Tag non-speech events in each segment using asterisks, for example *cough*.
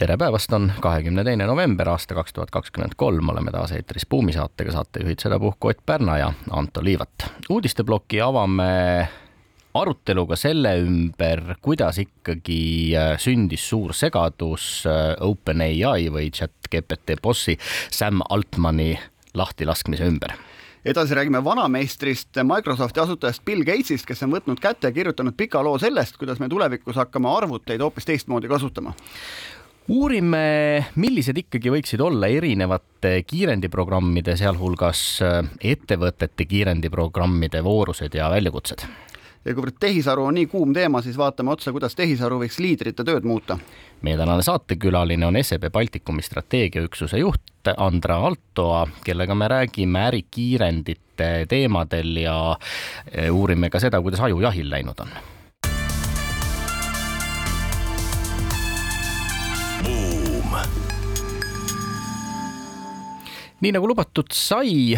tere päevast, on kahekümne teine november aasta kaks tuhat kakskümmend kolm, oleme taas eetris Buumi saatega, saatejuhid sedapuhku Ott Pärna ja Anto Liivat. uudisteploki avame aruteluga selle ümber, kuidas ikkagi äh, sündis suur segadus äh, OpenAI või chat-GPT bossi Sam Altmani lahtilaskmise ümber. Edasi räägime vanameistrist, Microsofti asutajast Bill Gatesist, kes on võtnud kätte ja kirjutanud pika loo sellest, kuidas me tulevikus hakkame arvuteid hoopis teistmoodi kasutama uurime, millised ikkagi võiksid olla erinevate kiirendiprogrammide, sealhulgas äh, ettevõtete kiirendiprogrammide voorused ja väljakutsed. ja kuivõrd tehisaru on nii kuum teema, siis vaatame otsa, kuidas tehisaru võiks liidrite tööd muuta. meie tänane saatekülaline on SEB Baltikumi strateegiaüksuse juht Andra Altoa, kellega me räägime ärikiirendite teemadel ja äh, uurime ka seda, kuidas ajujahil läinud on nii nagu lubatud sai,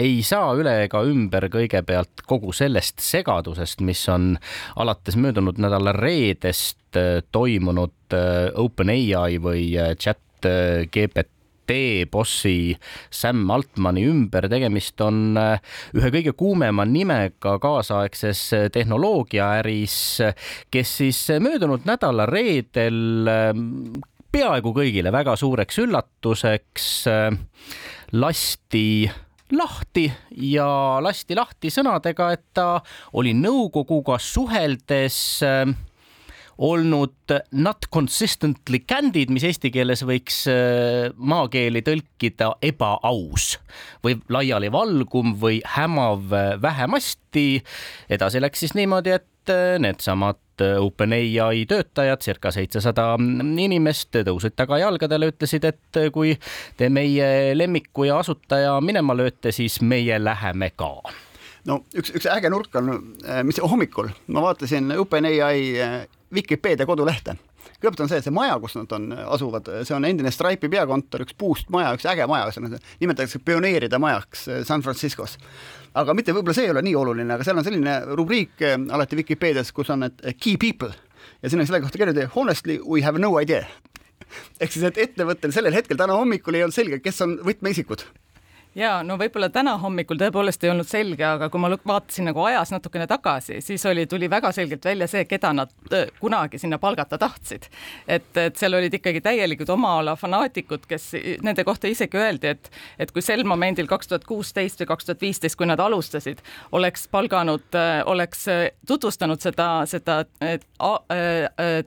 ei saa üle ega ümber kõigepealt kogu sellest segadusest, mis on alates möödunud nädala reedest äh, toimunud äh, OpenAI või äh, chat GPT bossi Sam Altmani ümber, tegemist on ühe kõige kuumema nimega kaasaegses tehnoloogiaäris, kes siis möödunud nädala reedel peaaegu kõigile väga suureks üllatuseks äh, lasti lahti ja lasti lahti sõnadega, et ta oli nõukoguga suheldes äh, olnud not consistently candid, mis eesti keeles võiks äh, maakeeli tõlkida ebaaus või laialivalgum või hämav vähemasti. edasi läks siis niimoodi, et needsamad OpenAI töötajad, circa seitsesada inimest, tõusid tagajalgadele, ütlesid, et kui te meie lemmiku ja asutaja minema lööte, siis meie läheme ka. No üks, üks äge nurk on, mis hommikul ma vaatasin OpenAI Vikipeedia kodulehte kõigepealt on see, see maja, kus nad on, asuvad, see on endine Stripe'i peakontor, üks puust maja, üks äge maja, nimetatakse pioneeride majaks San Franciscos. Aga mitte, võib-olla see ei ole nii oluline, aga seal on selline rubriik alati Vikipeedias, kus on need key people. Ja siin on selle kohta kirjutatud honestly we have no idea. *laughs* Ehk siis, et ettevõttel sellel hetkel täna hommikul ei olnud selge, kes on võtmeisikud ja no võib-olla täna hommikul tõepoolest ei olnud selge, aga kui ma vaatasin nagu ajas natukene tagasi, siis oli, tuli väga selgelt välja see, keda nad kunagi sinna palgata tahtsid. et, et seal olid ikkagi täielikud oma ala fanaatikud, kes nende kohta isegi öeldi, et, et kui sel momendil kaks tuhat kuusteist või kaks tuhat viisteist, kui nad alustasid, oleks palganud, oleks tutvustanud seda, seda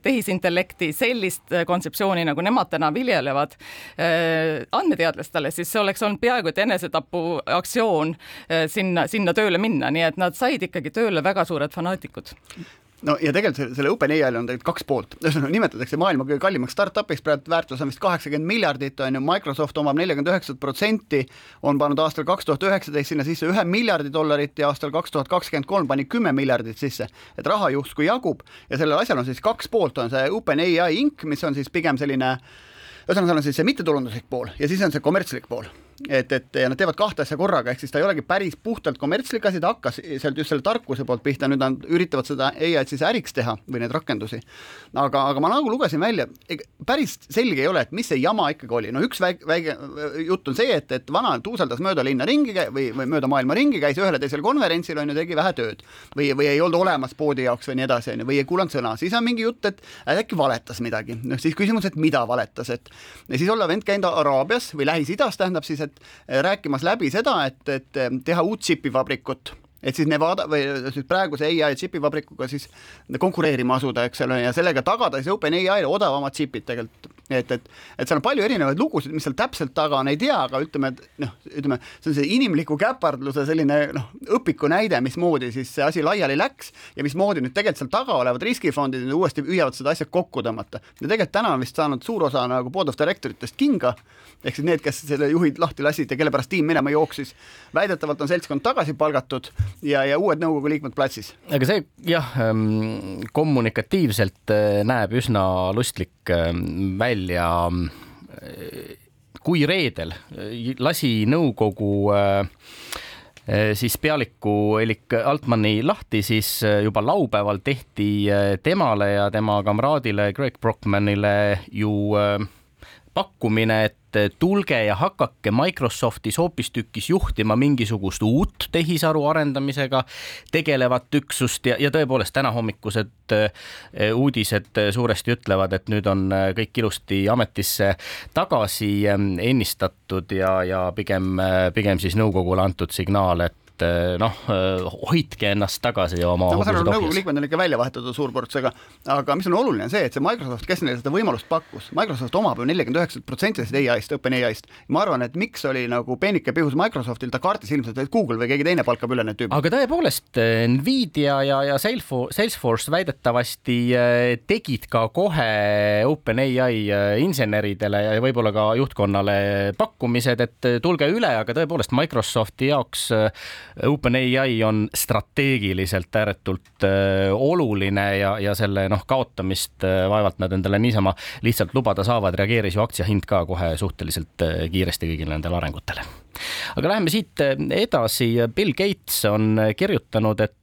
tehisintellekti sellist kontseptsiooni, nagu nemad täna viljelevad andmeteadlastele, siis see oleks olnud peaaegu et enne enesetapuaktsioon eh, sinna, sinna tööle minna, nii et nad said ikkagi tööle väga suured fanaatikud. No ja tegelikult selle OpenAI-l on tegelikult kaks poolt, *laughs* ühesõnaga nimetatakse maailma kõige kallimaks startup'iks, praegu väärtus on vist kaheksakümmend miljardit, on ju, Microsoft omab nelikümmend üheksat protsenti, on pannud aastal kaks tuhat üheksateist sinna sisse ühe miljardi dollarit ja aastal kaks tuhat kakskümmend kolm pani kümme miljardit sisse, et raha justkui jagub ja sellel asjal on siis kaks poolt, on see OpenAI Inc, mis on siis pigem selline ühesõnaga, seal on siis see mittetulunduslik pool ja siis on see kommertslik pool et, et ja nad teevad kahte asja korraga, ehk siis ta ei olegi päris puhtalt kommertslik asi, ta hakkas sealt just selle tarkuse poolt pihta, nüüd nad üritavad seda ai-d siis äriks teha või neid rakendusi. aga, aga ma nagu lugesin välja, päris selge ei ole, et mis see jama ikkagi oli, no üks väike, väike jutt on see, et, et vana tuuseldas mööda linna ringi või, või mööda maailma ringi, käis ühel ja teisel konverentsil on ju, tegi vähe tööd. Või, või ei olnud olemas poodi jaoks või nii edasi, on ju, või ei kuulanud sõna, siis on mingi jutt, et äkki valetas midagi, noh siis küsimus, et mida valetas, et ja siis olla vend käinud Araabias või Lähis-Idas tähendab siis, et eh, rääkimas läbi seda, et, et eh, teha uut džipivabrikut et siis Nevada või siis praeguse ai džipivabrikuga siis konkureerima asuda, eks ole, ja sellega tagada siis OpenAI-le odavamad džipid tegelikult et, et, et seal on palju erinevaid lugusid, mis seal täpselt taga on, ei tea, aga ütleme, et noh, ütleme, see on see inimliku käpardluse selline noh, õpiku näide, mismoodi siis see asi laiali läks ja mismoodi nüüd tegelikult seal taga olevad riskifondid nüüd uuesti püüavad seda asja kokku tõmmata. ja tegelikult täna on vist saanud suur osa nagu board of director itest kinga, ehk siis need, kes selle juhid lahti lasid ja kelle pärast tiim minema jooksis. väidetavalt on seltskond tagasi palgatud ja, ja uued nõukogu liikmed platsis. aga see jah, ähm, kommunikatiivselt äh, näeb üsna lustlik ähm, välja. Kui reedel lasi nõukogu siis pealiku elik Altmani lahti, siis juba laupäeval tehti temale ja tema kamraadile Greg Brockmanile ju pakkumine, et tulge ja hakake Microsoftis hoopistükkis juhtima mingisugust uut tehisaru arendamisega tegelevat üksust. Ja, ja tõepoolest tänahommikused eh, uudised suuresti ütlevad, et nüüd on eh, kõik ilusti ametisse tagasi ennistatud ja, ja pigem, pigem siis nõukogule antud signaal, et et eh, noh, eh, hoidke ennast tagasi oma no, ma saan aru, nõukogu liikmed on ikka välja vahetatud suurportsega, aga mis on oluline, on see, et see Microsoft, kes neile seda võimalust pakkus, Microsoft omab ju nelikümmend üheksat protsenti sellest ai-st, OpenAI-st. ma arvan, et miks oli nagu peenike pihus Microsoftil, ta kartis ilmselt, et Google või keegi teine palkab üle need tüübid. aga tõepoolest, eh, Nvidia ja, ja Salesforce, Salesforce väidetavasti tegid ka kohe OpenAI inseneridele ja võib-olla ka juhtkonnale pakkumised, et tulge üle, aga tõepoolest Microsofti jaoks OpenAI on strateegiliselt ääretult äh, oluline ja, ja selle noh, kaotamist äh, vaevalt nad endale niisama lihtsalt lubada saavad, reageeris ju aktsiahind ka kohe suhteliselt äh, kiiresti kõigile nendele arengutele. aga läheme siit edasi, Bill Gates on kirjutanud, et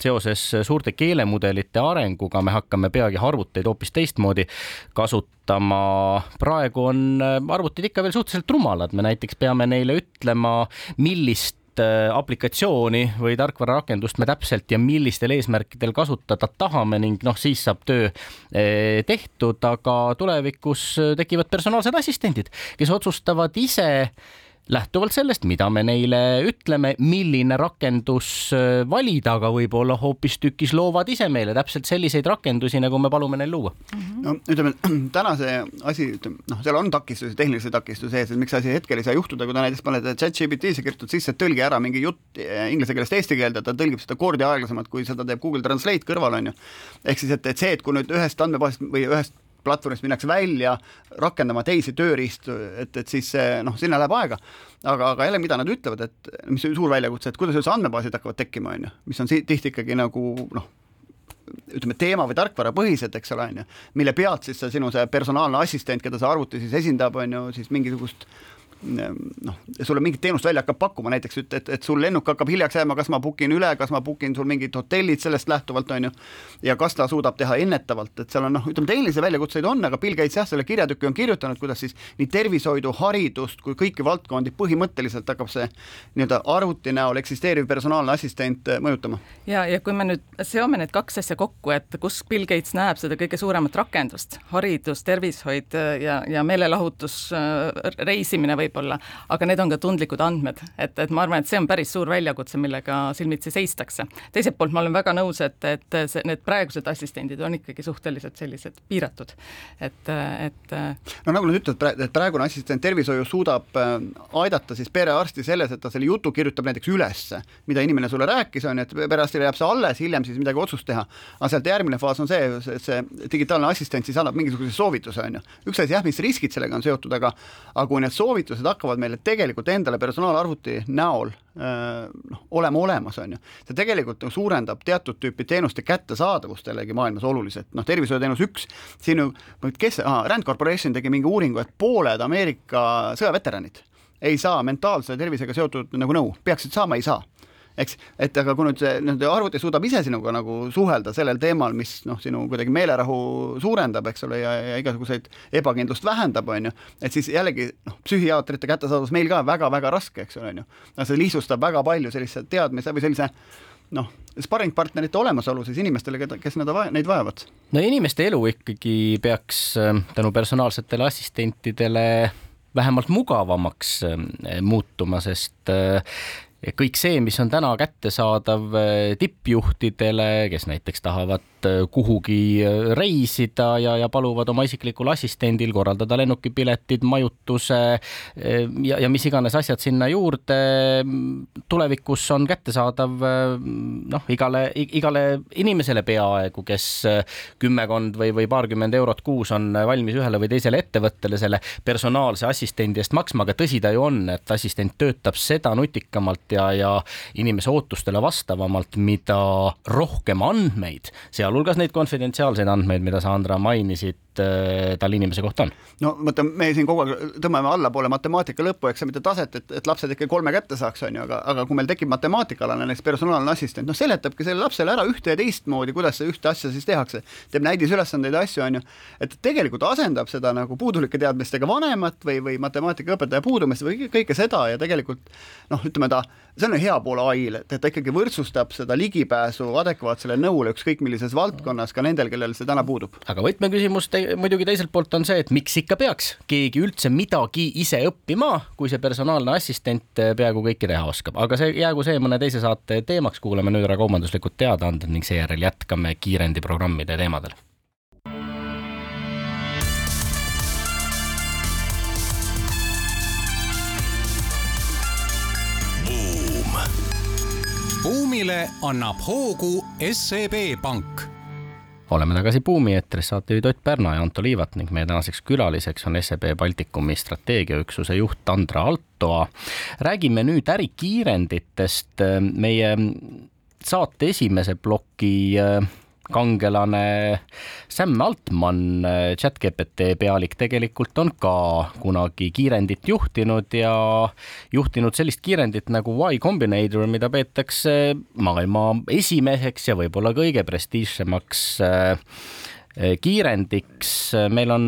seoses suurte keelemudelite arenguga me hakkame peagi arvuteid hoopis teistmoodi kasutama. praegu on arvutid ikka veel suhteliselt rumalad, me näiteks peame neile ütlema, millist aplikatsiooni või tarkvararakendust me täpselt ja millistel eesmärkidel kasutada tahame ning noh, siis saab töö äh, tehtud, aga tulevikus äh, tekivad personaalsed assistendid, kes otsustavad ise lähtuvalt sellest, mida me neile ütleme, milline rakendus äh, valida, aga võib-olla hoopistükkis loovad ise meile täpselt selliseid rakendusi, nagu me palume neil luua. Mhm. no ütleme, *clears throat* täna see asi, ütleme noh, seal on takistusi, tehnilisi takistusi ees, et miks asi hetkel ei saa juhtuda, kui ta näiteks paned chat-GPT-sse kirjutad sisse, tõlgi ära mingi jutt äh, inglise keelest eesti keelde, ta tõlgib seda kordi aeglasemalt, kui seda teeb Google Translate kõrval, on ju. ehk siis, et, et see, et kui nüüd ühest andmebaasist või ühest platvormist minnakse välja rakendama teisi tööriistu, et, et siis noh, sinna läheb aega. aga, aga jälle, mida nad ütlevad, et mis suur väljakutse, et kuidas üldse andmebaasid hakkavad tekkima, on ju, mis on tihti ikkagi nagu noh, ütleme, teema või tarkvarapõhised, eks ole, on ju, mille pealt siis see sinu see personaalne assistent, keda see arvuti siis esindab, on ju, siis mingisugust noh, sulle mingit teenust välja hakkab pakkuma, näiteks et, et, et sul lennuk hakkab hiljaks jääma, kas ma book in üle, kas ma book in sul mingid hotellid sellest lähtuvalt, on ju, ja kas ta suudab teha ennetavalt, et seal on noh, ütleme tehnilisi väljakutseid on, aga Bill Gates jah, selle kirjatüki on kirjutanud, kuidas siis nii tervishoidu, haridust kui kõiki valdkondi põhimõtteliselt hakkab see nii-öelda arvuti näol eksisteeriv personaalne assistent äh, mõjutama. ja, ja kui me nüüd seome need kaks asja kokku, et kus Bill Gates näeb seda kõige suuremat rakendust, haridus, tervishoid äh, ja, ja meelelahutus, äh, reisimine või võib-olla, aga need on ka tundlikud andmed, et, et ma arvan, et see on päris suur väljakutse, millega silmitsi seistakse. teiselt poolt ma olen väga nõus, et, et see, need praegused assistendid on ikkagi suhteliselt sellised piiratud, et, et no nagu nad ütlevad, et praegune assistent tervishoius suudab äh, aidata siis perearsti selles, et ta selle jutu kirjutab näiteks ülesse, mida inimene sulle rääkis, on ju, et perearstile jääb see alles, hiljem siis midagi otsust teha. aga sealt järgmine faas on see, et see digitaalne assistent siis annab mingisuguse soovituse, on ju. üks asi jah, mis riskid sellega on seotud, aga aga kui need soovitused lahendused hakkavad meile tegelikult endale personaalarvuti näol noh, olema olemas, on ju. see tegelikult nagu suurendab teatud tüüpi teenuste kättesaadavust jällegi maailmas oluliselt, noh, tervishoiuteenus üks, siin ju, kes Rand Corporation tegi mingi uuringu, et pooled Ameerika sõjaveteranid ei saa mentaalse tervisega seotud nagu nõu, peaksid saama, ei saa eks, et aga kui nüüd see nii-öelda arvuti suudab ise sinuga nagu suhelda sellel teemal, mis noh, sinu kuidagi meelerahu suurendab, eks ole, ja, ja igasuguseid ebakindlust vähendab, on ju, et siis jällegi noh, psühhiaatrite kättesaadavus meil ka väga-väga raske, eks ole, on ju. see lihtsustab väga palju sellise teadmise või sellise noh, sparringpartnerite olemasolu siis inimestele, keda, kes nad, neid vajavad. no inimeste elu ikkagi peaks äh, tänu personaalsetele assistentidele vähemalt mugavamaks äh, muutuma, sest äh, kõik see, mis on täna kättesaadav eh, tippjuhtidele, kes näiteks tahavad äh, kuhugi äh, reisida ja, ja paluvad oma isiklikul assistendil korraldada lennukipiletid, majutuse ja, ja mis iganes asjad sinna juurde. tulevikus on kättesaadav noh, igale, igale inimesele peaaegu, kes kümmekond või, või paarkümmend eurot kuus on valmis ühele või teisele ettevõttele selle personaalse assistendi eest maksma, aga tõsi ta ju on, et assistent töötab seda nutikamalt ja, ja inimese ootustele vastavamalt, mida rohkem andmeid, sealhulgas neid konfidentsiaalseid andmeid, mida sa, Andra, mainisid, äh, tal inimese kohta on? no vaata, me siin kogu aeg tõmbame allapoole matemaatika lõpueksamite taset, et, et lapsed ikka kolme kätte saaks, on ju, aga, aga kui meil tekib matemaatikaalane näiteks personaalne assistent, noh, seletabki sellele lapsele ära ühte ja teistmoodi, kuidas seda ühte asja siis tehakse, teeb näidisülesandeid ja asju, on ju, et tegelikult asendab seda nagu puudulike teadmistega vanemat või, või matemaatikaõpetaja puudumist või kõike seda ja tegelikult noh, ütleme ta, see on hea pool ai-l, et ta ikkagi võrdsustab seda ligipääsu adekvaatsele nõule ükskõik millises valdkonnas ka nendel, kellel see täna puudub. aga võtmeküsimus te muidugi teiselt poolt on see, et miks ikka peaks keegi üldse midagi ise õppima, kui see personaalne assistent peaaegu kõike teha oskab, aga see jäägu see mõne teise saate teemaks, kuulame nüüd ära kaubanduslikud teadaanded ning seejärel jätkame kiirendiprogrammide teemadel buumile annab hoogu SEB Pank oleme tagasi Buumi eetris, saatejuhid Ott Pärna ja Anto Liivat ning meie tänaseks külaliseks on SEB Baltikumi strateegiaüksuse juht Andra Altoa. räägime nüüd ärikiirenditest. meie saate esimese ploki kangelane Sam Altman, chat-GPT pealik, tegelikult on ka kunagi kiirendit juhtinud ja juhtinud sellist kiirendit nagu Y Combinator, mida peetakse maailma esimeseks ja võib-olla kõige prestiižsemaks äh, kiirendiks. meil on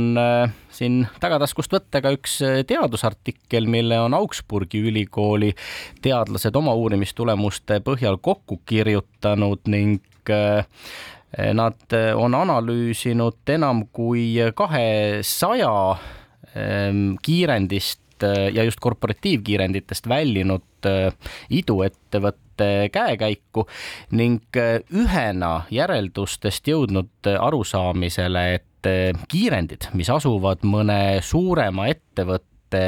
siin tagataskust võtta ka üks teadusartikkel, mille on Augsburgi ülikooli teadlased oma uurimistulemuste põhjal kokku kirjutanud ning Nad eh, on analüüsinud enam kui kahesaja ehm, kiirendist eh, ja just korporatiivkiirenditest väljunud eh, iduettevõtte käekäiku ning ühena järeldustest jõudnud arusaamisele, et kiirendid, mis asuvad mõne suurema ettevõtte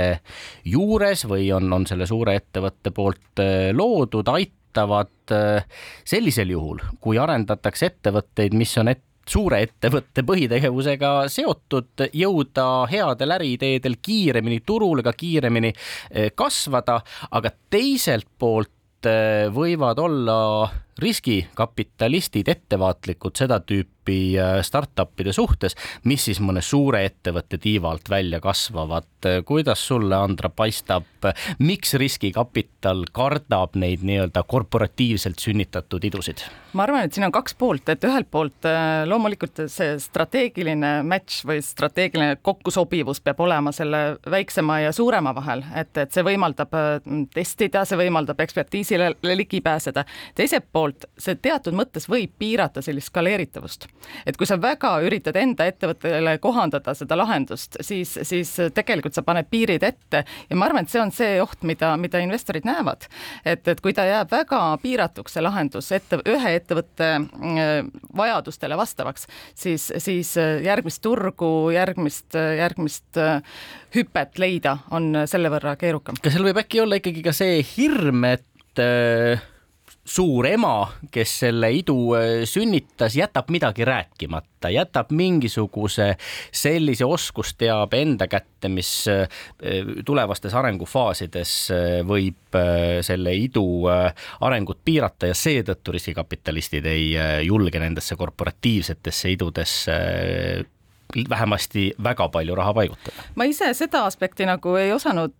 juures või on, on selle suure ettevõtte poolt loodud, aitavad aitavad äh, sellisel juhul, kui arendatakse ettevõtteid, mis on et suure ettevõtte põhitegevusega seotud, jõuda headel äriideedel kiiremini turule, ka kiiremini äh, kasvada, aga teiselt poolt äh, võivad olla riskikapitalistid ettevaatlikud seda tüüpi startup'ide suhtes, mis siis mõne suure ettevõtte tiiva alt välja kasvavad. kuidas sulle, Andra, paistab, miks riskikapital kardab neid nii-öelda korporatiivselt sünnitatud idusid? ma arvan, et siin on kaks poolt, et ühelt poolt äh, loomulikult see strateegiline match või strateegiline kokkusobivus peab olema selle väiksema ja suurema vahel, et, et see võimaldab äh, testida, see võimaldab ekspertiisile ligi pääseda. teiselt poolt see teatud mõttes võib piirata sellist skaleeritavust. et kui sa väga üritad enda ettevõttele kohandada seda lahendust, siis, siis tegelikult sa paned piirid ette ja ma arvan, et see on see oht, mida, mida investorid näevad. et, et kui ta jääb väga piiratuks, see lahendus ette, ühe ettevõtte äh, vajadustele vastavaks, siis, siis äh, järgmist turgu, järgmist, järgmist äh, hüpet leida on selle võrra keerukam. kas seal võib äkki olla ikkagi ka see hirm, et suur ema, kes selle idu sünnitas, jätab midagi rääkimata, jätab mingisuguse sellise oskusteabe enda kätte, mis tulevastes arengufaasides võib selle idu arengut piirata ja seetõttu riskikapitalistid ei julge nendesse korporatiivsetesse idudesse vähemasti väga palju raha paigutada. ma ise seda aspekti nagu ei osanud,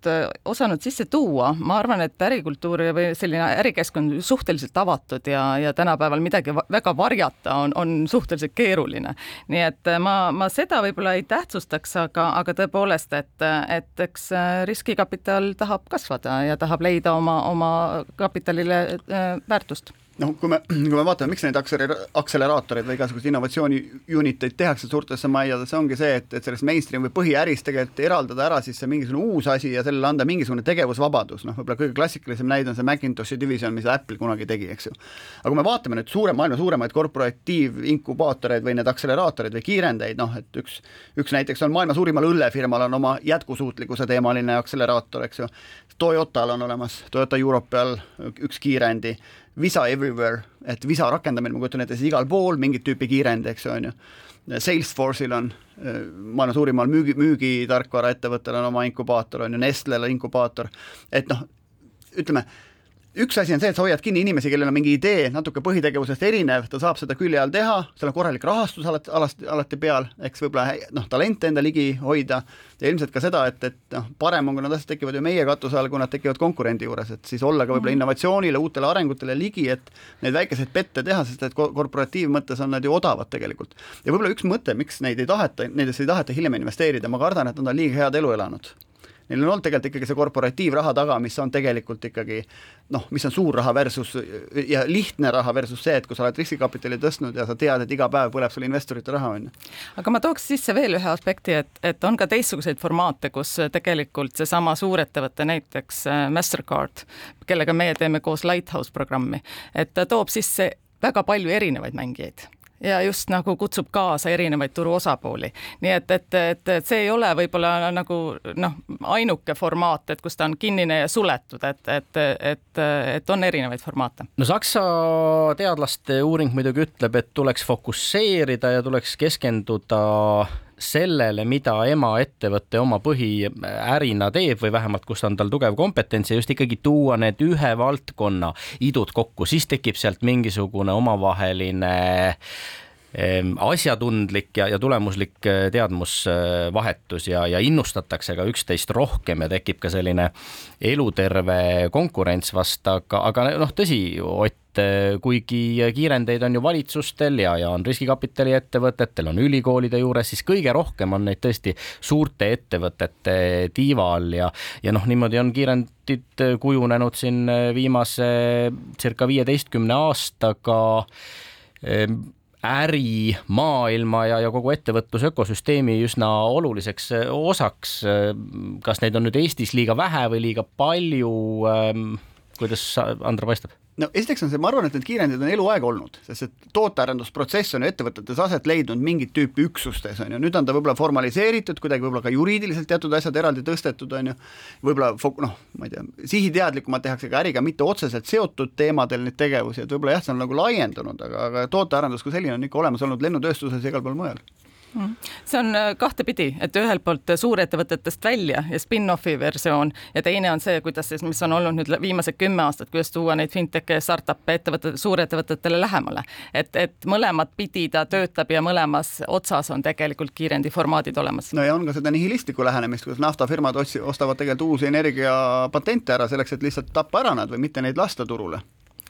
osanud sisse tuua, ma arvan, et ärikultuur või selline ärikeskkond suhteliselt avatud ja, ja tänapäeval midagi väga varjata on, on suhteliselt keeruline. nii et ma, ma seda võib-olla ei tähtsustaks, aga, aga tõepoolest, et, et eks riskikapital tahab kasvada ja tahab leida oma, oma kapitalile äh, väärtust noh, kui me, kui me vaatame, miks neid akselera-, akseleraatoreid või igasuguseid innovatsiooni uniteid tehakse suurtesse majadesse, ongi see, et, et sellest mainstream või põhiärist tegelikult eraldada ära siis see mingisugune uus asi ja sellele anda mingisugune tegevusvabadus, noh, võib-olla kõige klassikalisem näide on see Macintoshi division, mis Apple kunagi tegi, eks ju. aga kui me vaatame nüüd suure, maailma suuremaid korporatiivinkubaatoreid või need akseleraatoreid või kiirendeid, noh, et üks, üks näiteks on maailma suurimal õllefirmal on oma jätkusuutlikkuse teemaline akseleraator, eks ju, Toyotal on olemas, Toyota Europeal üks kiirendi Visa everywhere, et Visa rakendamine, ma kujutan ette, siis igal pool mingit tüüpi kiirend, eks on ju. Salesforce'il on maailma suurimal müügi, müügitarkvaraettevõttel on oma inkubaator, on ju, Nestlel inkubaator, et noh, ütleme üks asi on see, et sa hoiad kinni inimesi, kellel on mingi idee natuke põhitegevusest erinev, ta saab seda külje all teha, seal on korralik rahastus alati, alati, alati peal, eks võib-olla noh, talente enda ligi hoida ja ilmselt ka seda, et, et noh, parem on, kui need asjad tekivad ju meie katuse all, kui nad tekivad konkurendi juures, et siis olla ka võib-olla mhm. innovatsioonile, uutele arengutele ligi, et neid väikeseid pette teha, sest et korporatiivmõttes on nad ju odavad tegelikult. ja võib-olla üks mõte, miks neid ei taheta, nendesse ei taheta hiljem investeerida, ma kardan, et nad on liiga head elu elanud neil on olnud tegelikult ikkagi see korporatiivraha taga, mis on tegelikult ikkagi noh, mis on suur raha versus ja lihtne raha versus see, et kui sa oled riskikapitali tõstnud ja sa tead, et iga päev põleb sul investorite raha, on ju. aga ma tooks sisse veel ühe aspekti, et, et on ka teistsuguseid formaate, kus tegelikult seesama suurettevõte, näiteks äh, Mastercard, kellega meie teeme koos Lighthouse programmi, et ta toob sisse väga palju erinevaid mängijaid ja just nagu kutsub kaasa erinevaid turu osapooli. nii et, et, et, et see ei ole võib-olla nagu noh, ainuke formaat, et kus ta on kinnine ja suletud, et, et, et, et on erinevaid formaate. no Saksa teadlaste uuring muidugi ütleb, et tuleks fokusseerida ja tuleks keskenduda sellele, mida emaettevõte oma põhiärina teeb või vähemalt, kus on tal tugev kompetents ja just ikkagi tuua need ühe valdkonna idud kokku, siis tekib sealt mingisugune omavaheline asjatundlik ja, ja tulemuslik äh, teadmusvahetus ja, ja innustatakse ka üksteist rohkem ja tekib ka selline eluterve konkurents vast, aga, aga noh, tõsi, Ott, äh, kuigi kiirendeid on ju valitsustel ja, ja on riskikapitali ettevõtetel, on ülikoolide juures, siis kõige rohkem on neid tõesti suurte ettevõtete tiiva all ja, ja noh, niimoodi on kiirendid kujunenud siin viimase circa viieteistkümne aastaga. Ähm, ärimaailma ja, ja kogu ettevõtluse ökosüsteemi üsna oluliseks osaks. kas neid on nüüd Eestis liiga vähe või liiga palju? Ähm, kuidas Andra paistab? no esiteks on see, ma arvan, et need kiirendid on eluaeg olnud, sest et tootearendusprotsess on ju ettevõtetes aset leidnud mingit tüüpi üksustes, on ju, nüüd on ta võib-olla formaliseeritud, kuidagi võib-olla ka juriidiliselt teatud asjad eraldi tõstetud, on ju, võib-olla noh, ma ei tea, sihiteadlikumalt tehakse ka äriga mitte otseselt seotud teemadel neid tegevusi, et võib-olla jah, see on nagu laiendunud, aga, aga tootearendus kui selline on ikka olemas olnud lennutööstuses ja igal pool mujal. See on äh, kahtepidi, et ühelt poolt suurettevõtetest välja ja spin-offi versioon ja teine on see, kuidas siis, mis on olnud nüüd viimased kümme aastat, kuidas tuua neid fintech'e startup'e ettevõtete, suurettevõtetele lähemale. et, et mõlemat pidi ta töötab ja mõlemas otsas on tegelikult kiirendiformaadid olemas. no ja on ka seda nihilistlikku lähenemist, kuidas naftafirmad otsi-, ostavad tegelikult uusi energiapatente ära selleks, et lihtsalt tappa ära nad või mitte neid lasta turule.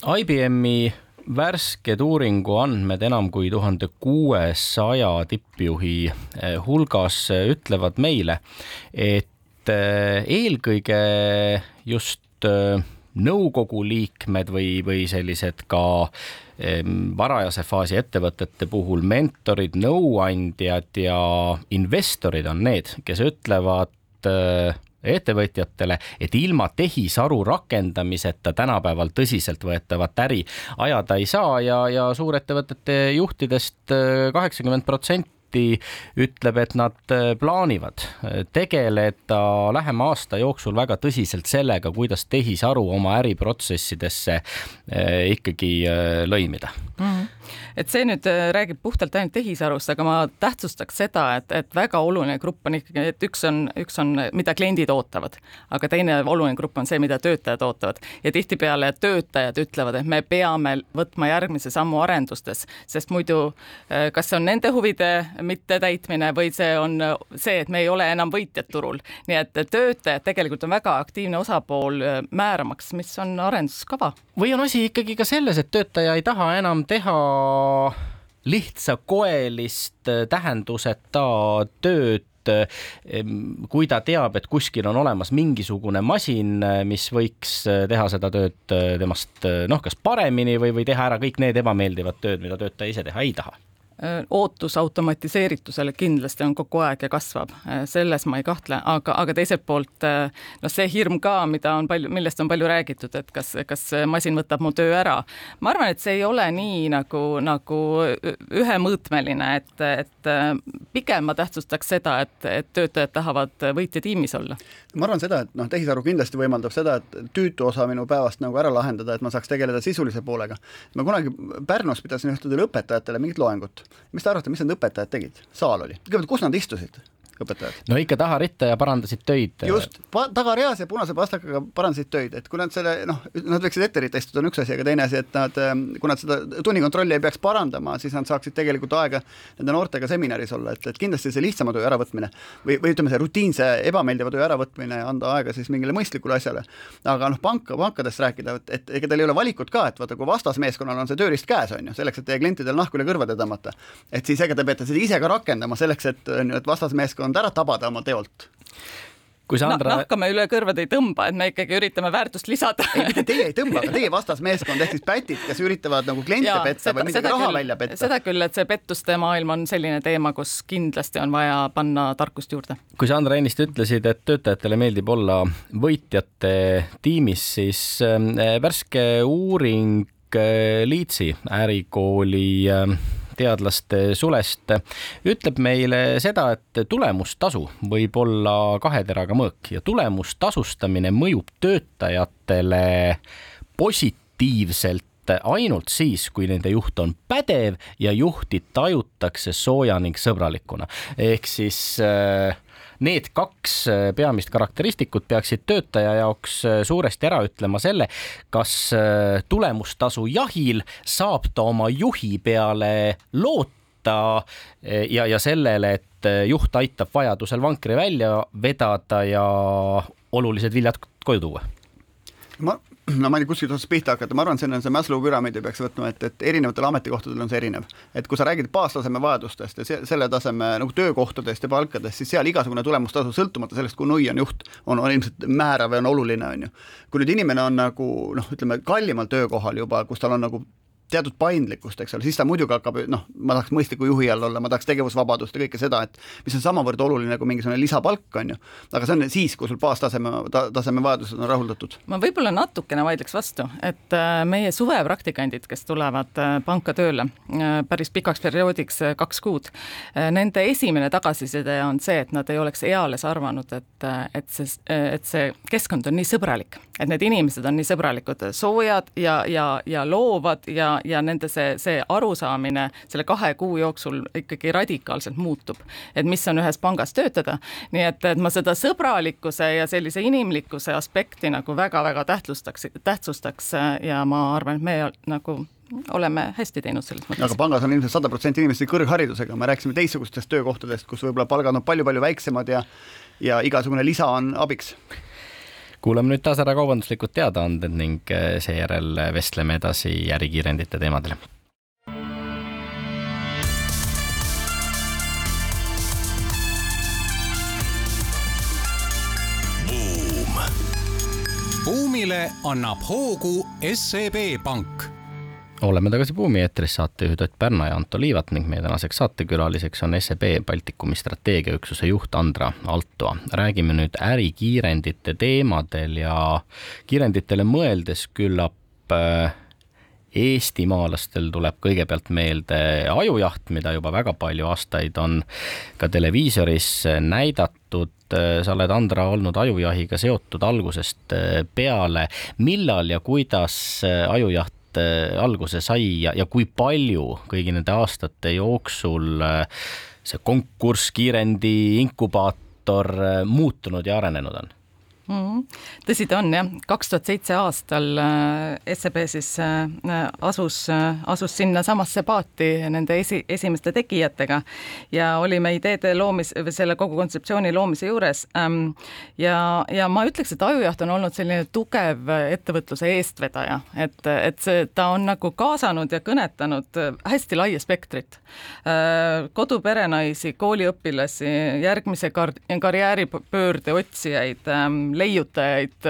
IBM-i värsked uuringu andmed enam kui tuhande kuuesaja tippjuhi eh, hulgas eh, ütlevad meile, et eh, eelkõige just nõukogu liikmed või, või sellised ka varajase faasi ettevõtete puhul mentorid, nõuandjad ja investorid on need, kes ütlevad ettevõtjatele, et ilma tehisaru rakendamiseta tänapäeval tõsiseltvõetavat äri ajada ei saa ja, ja suurettevõtete juhtidest äh, kaheksakümmend protsenti ütleb, et nad äh, plaanivad äh, tegeleda lähema aasta jooksul väga tõsiselt sellega, kuidas tehisaru oma äriprotsessidesse ikkagi lõimida mm. -hmm et see nüüd äh, räägib puhtalt ainult tehisarust, aga ma tähtsustaks seda, et, et väga oluline grupp on ikkagi, et üks on, üks on, mida kliendid ootavad, aga teine oluline grupp on see, mida töötajad ootavad ja tihtipeale töötajad ütlevad, et me peame võtma järgmise sammu arendustes, sest muidu äh, kas see on nende huvide mittetäitmine või see on see, et me ei ole enam võitjad turul, nii et töötajad tegelikult on väga aktiivne osapool äh, määramaks, mis on arenduskava. või on asi ikkagi ka selles, et töötaja ei taha enam teha lihtsakoelist äh, tähenduseta tööd kui ta teab, et kuskil on olemas mingisugune masin, mis võiks teha seda tööd temast noh, kas paremini või, või teha ära kõik need ebameeldivad tööd, mida töötaja ise teha ei taha. Äh, ootus automatiseeritusele kindlasti on kogu aeg ja kasvab, selles ma ei kahtle, aga, aga teiselt poolt noh, see hirm ka, mida on palju, millest on palju räägitud, et kas, kas masin võtab mu töö ära. ma arvan, et see ei ole nii nagu, nagu ühemõõtmeline, et, et pigem ma tähtsustaks seda, et, et töötajad tahavad võitja tiimis olla. ma arvan seda, et noh, tehisaru kindlasti võimaldab seda, et tüütu osa minu päevast nagu ära lahendada, et ma saaks tegeleda sisulise poolega. ma kunagi Pärnus pidasin ühtedel õpetajatele mingit loengut mis te arvate, mis need õpetajad tegid? saal oli, kõigepealt, kus nad istusid? Õpetajad? no ikka taharitta ja parandasid töid. just, tagareas ja punase pastakaga parandasid töid, et kui nad selle noh, nad võiksid ette ritta istuda, on üks asi, aga teine asi, et nad, ähm, kui nad seda tunnikontrolli ei peaks parandama, siis nad saaksid tegelikult aega nende noortega seminaris olla, et, et kindlasti see lihtsama töö äravõtmine või, või ütleme, see rutiinse ebameeldiva töö äravõtmine ja anda aega siis mingile mõistlikule asjale. aga noh, panka, pankadest rääkida, et, et ega teil ei ole valikut ka, et vaata, kui vastasmeeskonnal on see tööriist käes, on ju, selleks, et teie klientidel nahku üle kõrvade tõmmata, et siis ega te peate seda ise ka rakendama selleks, et on ju, et vastasmeeskond ära tabada oma teolt kui Sandra no,. nahka me üle kõrvade ei tõmba, et me ikkagi üritame väärtust lisada. ei, mitte teie ei tõmba, aga teie *laughs* vastasmeeskond ehk siis pätid, kes üritavad nagu kliente Jaa, petta seda, või midagi raha küll, välja petta. seda küll, et see pettuste maailm on selline teema, kus kindlasti on vaja panna tarkust juurde. kui Sandra ennist ütlesid, et töötajatele meeldib olla võitjate tiimis, siis äh, värske uuring äh, Leedsi ärikooli äh, teadlaste sulest, ütleb meile seda, et tulemustasu võib olla kahe teraga mõõk ja tulemustasustamine mõjub töötajatele positiivselt ainult siis, kui nende juht on pädev ja juhti tajutakse sooja ning sõbralikuna. ehk siis äh, need kaks äh, peamist karakteristikut peaksid töötaja jaoks äh, suuresti ära ütlema selle, kas äh, tulemustasu jahil saab ta oma juhi peale loota ja, ja sellele, et juht aitab vajadusel vankri välja vedada ja olulised viljad koju tuua. Ma, *clears throat* no ma ei tea, kuskilt otsast pihta hakata, ma arvan, see on see Maslow püramiidi peaks võtma, et, et erinevatel ametikohtadel on see erinev. et kui sa räägid baastaseme vajadustest ja se selle taseme nagu töökohtadest ja palkadest, siis seal igasugune tulemustasu, sõltumata sellest, kui nui on juht, on, on ilmselt määrav ja on oluline, on ju. kui nüüd inimene on nagu noh, ütleme kallimal töökohal juba, kus tal on nagu teatud paindlikkust, eks ole, siis ta muidugi hakkab noh, ma tahaks mõistliku juhi all olla, ma tahaks tegevusvabadust ja kõike seda, et mis on samavõrd oluline kui mingisugune lisapalk, on ju. aga see on siis, kui sul baastaseme ta,, taseme vajadused on rahuldatud. ma võib-olla natukene vaidleks vastu, et äh, meie suvepraktikandid, kes tulevad äh, panka tööle äh, päris pikaks perioodiks, kaks kuud, nende esimene tagasiside on see, et nad ei oleks eales arvanud, et, et see, et see keskkond on nii sõbralik, et need inimesed on nii sõbralikud, soojad ja, ja, ja loovad ja ja nende see, see arusaamine selle kahe kuu jooksul ikkagi radikaalselt muutub, et mis on ühes pangas töötada. nii et, et ma seda sõbralikkuse ja sellise inimlikkuse aspekti nagu väga-väga tähtsustaks, tähtsustaks ja ma arvan, et me nagu oleme hästi teinud selles mõttes. aga pangas on ilmselt sada protsenti inimesi kõrgharidusega, me rääkisime teistsugustest töökohtadest, kus võib-olla palgad on palju-palju väiksemad ja ja igasugune lisa on abiks kuulame nüüd taas ära kaubanduslikud teadaanded ning eh, seejärel vestleme edasi ärikiirendite teemadel. buumile annab hoogu SEB Pank oleme tagasi Buumi eetris, saatejuhid Ott Pärna ja Anto Liivat ning meie tänaseks saatekülaliseks on SEB Baltikumi strateegiaüksuse juht Andra Altoa. räägime nüüd ärikiirendite teemadel ja kiirenditele mõeldes küllap äh, eestimaalastel tuleb kõigepealt meelde ajujaht, mida juba väga palju aastaid on ka televiisoris näidatud. sa oled, Andra, olnud ajujahiga seotud algusest äh, peale. millal ja kuidas ajujaht Äh, alguse sai ja, ja kui palju kõigi nende aastate jooksul äh, see konkurss, kiirendi, inkubaator äh, muutunud ja arenenud on? Mm. tõsi ta on jah, kaks tuhat seitse aastal äh, SEB siis äh, asus, äh, asus sinnasamasse paati nende esi, esimeste tegijatega ja olime ideede loomis, selle kogu kontseptsiooni loomise juures. Ähm, ja, ja ma ütleks, et Ajujaht on olnud selline tugev ettevõtluse eestvedaja, et, et see, ta on nagu kaasanud ja kõnetanud hästi laia spektrit. koduperenaisi, kooliõpilasi, järgmise kar-, karjääripöörde otsijaid ähm, leiutajaid,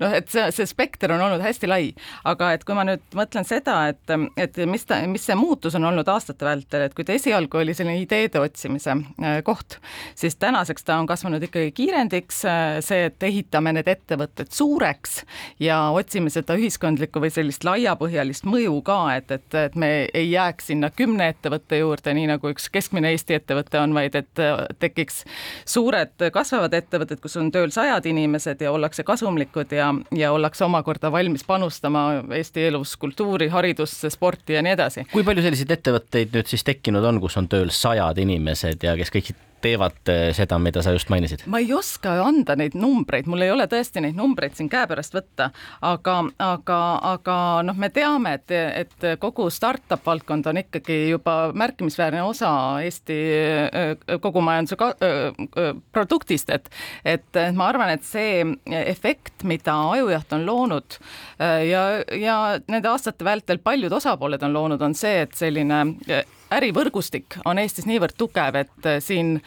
noh, et see, see spekter on olnud hästi lai, aga et kui ma nüüd mõtlen seda, et, et mis ta, mis see muutus on olnud aastate vältel, et kui ta esialgu oli selline ideede otsimise äh, koht, siis tänaseks ta on kasvanud ikkagi kiirendiks, äh, see, et ehitame need ettevõtted suureks ja otsime seda ühiskondlikku või sellist laiapõhjalist mõju ka, et, et, et me ei jääks sinna kümne ettevõtte juurde, nii nagu üks keskmine Eesti ettevõte on, vaid et tekiks suured kasvavad ettevõtted, kus on tööl sajad inimesed, inimesed ja ollakse kasumlikud ja, ja ollakse omakorda valmis panustama Eesti elus kultuuri, haridusse, sporti ja nii edasi. kui palju selliseid ettevõtteid nüüd siis tekkinud on, kus on tööl sajad inimesed ja kes kõik teevad eh, seda, mida sa just mainisid? ma ei oska anda neid numbreid, mul ei ole tõesti neid numbreid siin käepärast võtta, aga, aga, aga noh, me teame, et, et kogu startup valdkond on ikkagi juba märkimisväärne osa Eesti eh, kogu majanduse ka, eh, produktist, et et ma arvan, et see efekt, mida Ajujaht on loonud ja, ja nende aastate vältel paljud osapooled on loonud, on see, et selline ärivõrgustik on Eestis niivõrd tugev, et äh, siin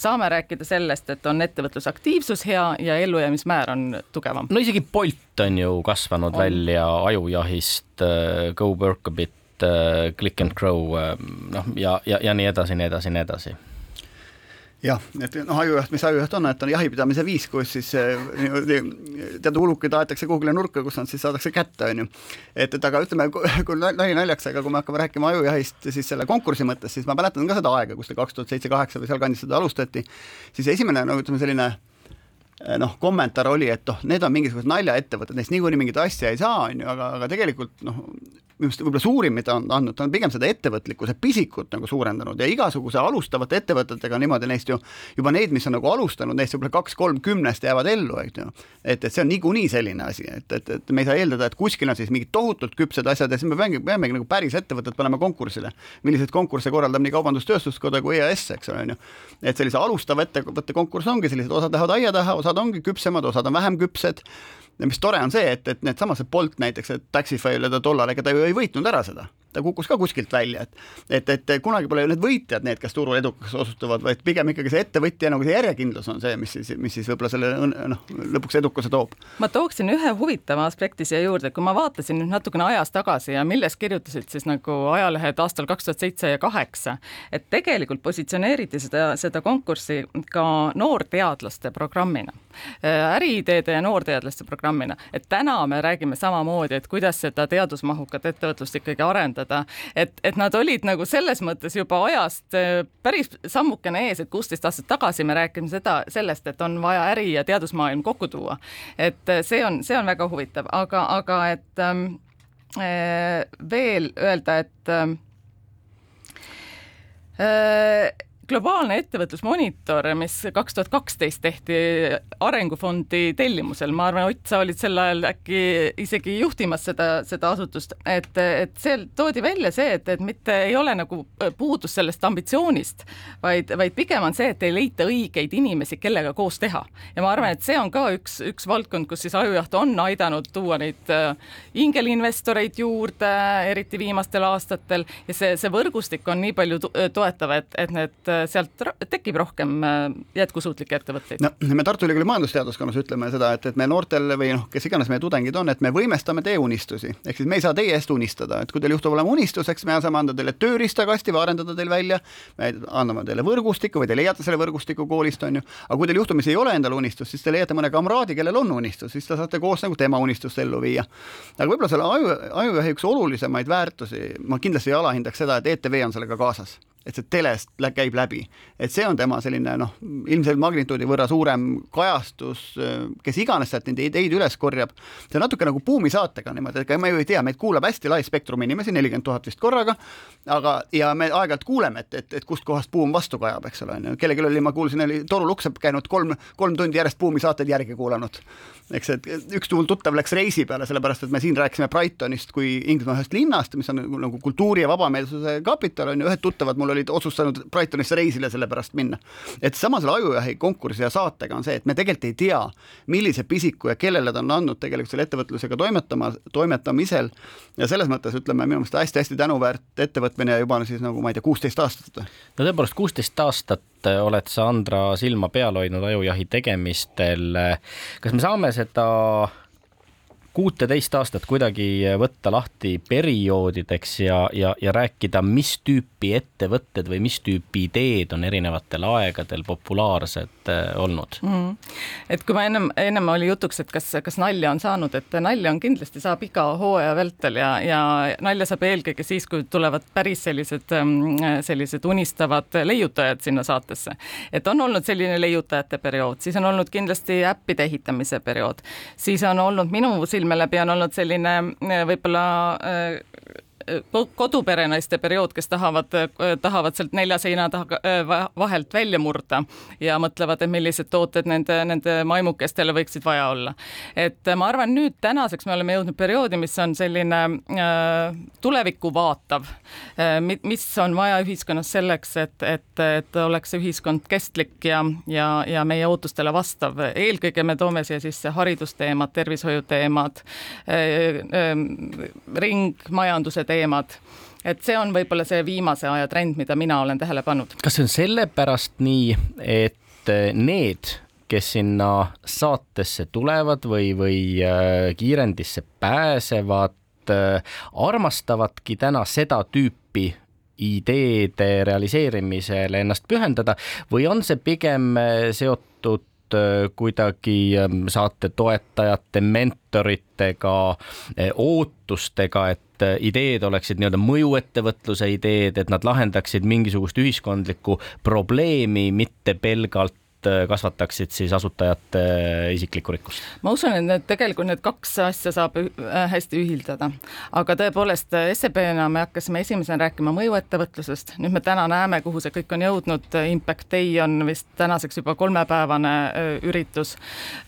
saame rääkida sellest, et on ettevõtlusaktiivsus hea ja ellujäämismäär on tugevam. no isegi Bolt on ju kasvanud on. välja ajujahist, äh, Go Work a bit, äh, Click and Grow, noh ja, ja, ja nii edasi, nii edasi, nii edasi jah, et noh, ajujaht, mis ajujaht on, et on jahipidamise viis, kus siis eh, teatud ulukid aetakse kuhugile nurka, kus nad siis saadakse kätte, on ju. et, et aga ütleme, kui nali naljaks, aga kui me hakkame rääkima ajujahist siis selle konkursi mõttes, siis ma mäletan ka seda aega, kus ta kaks tuhat seitse, kaheksa või sealkandis seda alustati, siis esimene no ütleme, selline noh, kommentaar oli, et noh, need on mingisugused naljaettevõtted, neist niikuinii mingit asja ei saa, on ju, aga, aga tegelikult noh, minu arust võib-olla suurim, mida on andnud, ta on pigem seda ettevõtlikkuse pisikut nagu suurendanud ja igasuguse alustavate ettevõtetega niimoodi neist ju, juba neid, mis on nagu alustanud, neist võib-olla kaks-kolm kümnest jäävad ellu, eks ju. et, et see on niikuinii selline asi, et, et, et me ei saa eeldada, et kuskil on siis mingid tohutult küpsed asjad ja siis me peamegi, peamegi nagu päris ettevõtted panema konkursile. milliseid konkursse korraldab nii Kaubandus-Tööstuskoda kui EAS, eks ole, on ju. et sellise alustava ettevõtte konkurss ongi sellised, osad lähevad aia taha, osad ongi küpsemad, osad on vähem küpsed. Ja mis tore on see, et, et needsamased Bolt näiteks, et Taxify'le ta tollal, ega ta ju ei võitnud ära seda ta kukkus ka kuskilt välja, et et, et kunagi pole ju need võitjad need, kes turul edukaks osutuvad, vaid pigem ikkagi see ettevõtja nagu see järjekindlus on see, mis siis, mis siis võib-olla selle noh, lõpuks edukuse toob. ma tooksin ühe huvitava aspekti siia juurde, kui ma vaatasin nüüd natukene ajas tagasi ja millest kirjutasid siis nagu ajalehed aastal kaks tuhat seitse ja kaheksa, et tegelikult positsioneeriti seda, seda konkurssi ka noorteadlaste programmina, äriideede ja noorteadlaste programmina, et täna me räägime samamoodi, et kuidas seda teadusmahukat ettevõtlust ikkagi arendada, lahendada. et, et nad olid nagu selles mõttes juba ajast äh, päris sammukene ees, et kuusteist aastat tagasi me rääkisime seda, sellest, et on vaja äri ja teadusmaailm kokku tuua. et äh, see on, see on väga huvitav, aga, aga et ähm, äh, veel öelda, et ähm, äh, globaalne ettevõtlusmonitor, mis kaks tuhat kaksteist tehti Arengufondi tellimusel, ma arvan, Ott, sa olid sel ajal äkki isegi juhtimas seda, seda asutust, et, et seal toodi välja see, et, et mitte ei ole nagu puudus sellest ambitsioonist, vaid, vaid pigem on see, et ei leita õigeid inimesi, kellega koos teha. ja ma arvan, et see on ka üks, üks valdkond, kus siis Ajujaht on aidanud tuua neid äh, ingelinvestoreid juurde, eriti viimastel aastatel, ja see, see võrgustik on nii palju toetav, et, et need sealt tekib rohkem äh, jätkusuutlikke ettevõtteid? no me Tartu Ülikooli majandusteaduskonnas ütleme seda, et, et me noortel või noh, kes iganes meie tudengid on, et me võimestame teie unistusi, ehk siis me ei saa teie eest unistada, et kui teil juhtub olema unistus, eks me saame anda teile tööriistakasti või arendada teil välja, me anname teile võrgustiku või te leiate selle võrgustiku koolist, on ju, aga kui teil juhtumisi ei ole endal unistust, siis te leiate mõne kamraadi, kellel on unistus, siis te saate koos nagu tema unistust ellu viia. aga võib-olla selle aju, ajujahi üks olulisemaid väärtusi, ma kindlasti ei alahindaks seda, et ETV on sellega kaasas et see telest käib läbi. et see on tema selline noh, ilmselt magnituudi võrra suurem kajastus, kes iganes sealt neid ideid üles korjab, see on natuke nagu Buumi saatega niimoodi, ega me ju ei tea, meid kuulab hästi lai spektrum inimesi, nelikümmend tuhat vist korraga, aga, ja me aeg-ajalt kuuleme, et, et, et kustkohast Buum vastu kajab, eks ole, on ju, kellelgi oli, ma kuulsin, oli Toru Luksep käinud kolm, kolm tundi järjest Buumi saateid järgi kuulanud. eks, et üks mul tuttav läks reisi peale, sellepärast et me siin rääkisime Brightonist kui Inglismaa ühest linnast, mis on nagu kultuuri ja vabameelsuse kapital, on ju, ühed tuttavad mul olid otsustanud Brightonisse reisile sellepärast minna. et sama selle Ajujahi konkursi ja saatega on see, et me tegelikult ei tea, millise pisiku ja kellele ta on andnud tegelikult selle ettevõtlusega toimetama, toimetamisel ja selles mõttes ütleme minu meelest hästi-hästi tänuväärt ettevõtmine juba siis nagu ma ei tea, kuusteist aastat. no tõepoolest, kuusteist aastat oled sa, Andra, silma peal hoidnud ajujahi tegemistel. kas me saame seda kuuteteist aastat kuidagi võtta lahti perioodideks ja, ja, ja rääkida, mis tüüpi ettevõtted või mis tüüpi ideed on erinevatel aegadel populaarsed äh, olnud mm.? et kui ma ennem, ennem oli jutuks, et kas, kas nalja on saanud, et nalja on kindlasti saab iga hooaja vältel ja, ja nalja saab eelkõige siis, kui tulevad päris sellised, ähm, sellised unistavad leiutajad sinna saatesse. et on olnud selline leiutajate periood, siis on olnud kindlasti äppide ehitamise periood, siis on olnud minu silme läbi on olnud selline eh, võib-olla eh, koduperenaiste periood, kes tahavad, tahavad sealt nelja seina taha, vahelt välja murda ja mõtlevad, et millised tooted nende, nende maimukestele võiksid vaja olla. et ma arvan, nüüd tänaseks me oleme jõudnud perioodi, mis on selline äh, tulevikku vaatav äh,, mis on vaja ühiskonnas selleks, et, et, et oleks ühiskond kestlik ja, ja, ja meie ootustele vastav. eelkõige me toome siia sisse haridusteemad, tervishoiuteemad äh, ringmajanduse teemad, teemad et see on võib-olla see viimase aja trend, mida mina olen tähele pannud. kas see on sellepärast nii, et äh, need, kes sinna saatesse tulevad või, või äh, kiirendisse pääsevad, äh, armastavadki täna seda tüüpi ideede realiseerimisele ennast pühendada või on see pigem seotud kuidagi ähm, saate toetajate, mentoritega, ootustega, et äh, ideed oleksid nii-öelda mõjuettevõtluse ideed, et nad lahendaksid mingisugust ühiskondlikku probleemi, mitte pelgalt Äh, kasvataksid siis asutajate äh, isiklikku rikkust? ma usun, et need tegelikult need kaks asja saab äh, hästi ühildada, aga tõepoolest SEB-na me hakkasime esimesena rääkima mõjuettevõtlusest, nüüd me täna näeme, kuhu see kõik on jõudnud, Impact Day on vist tänaseks juba kolmepäevane üritus.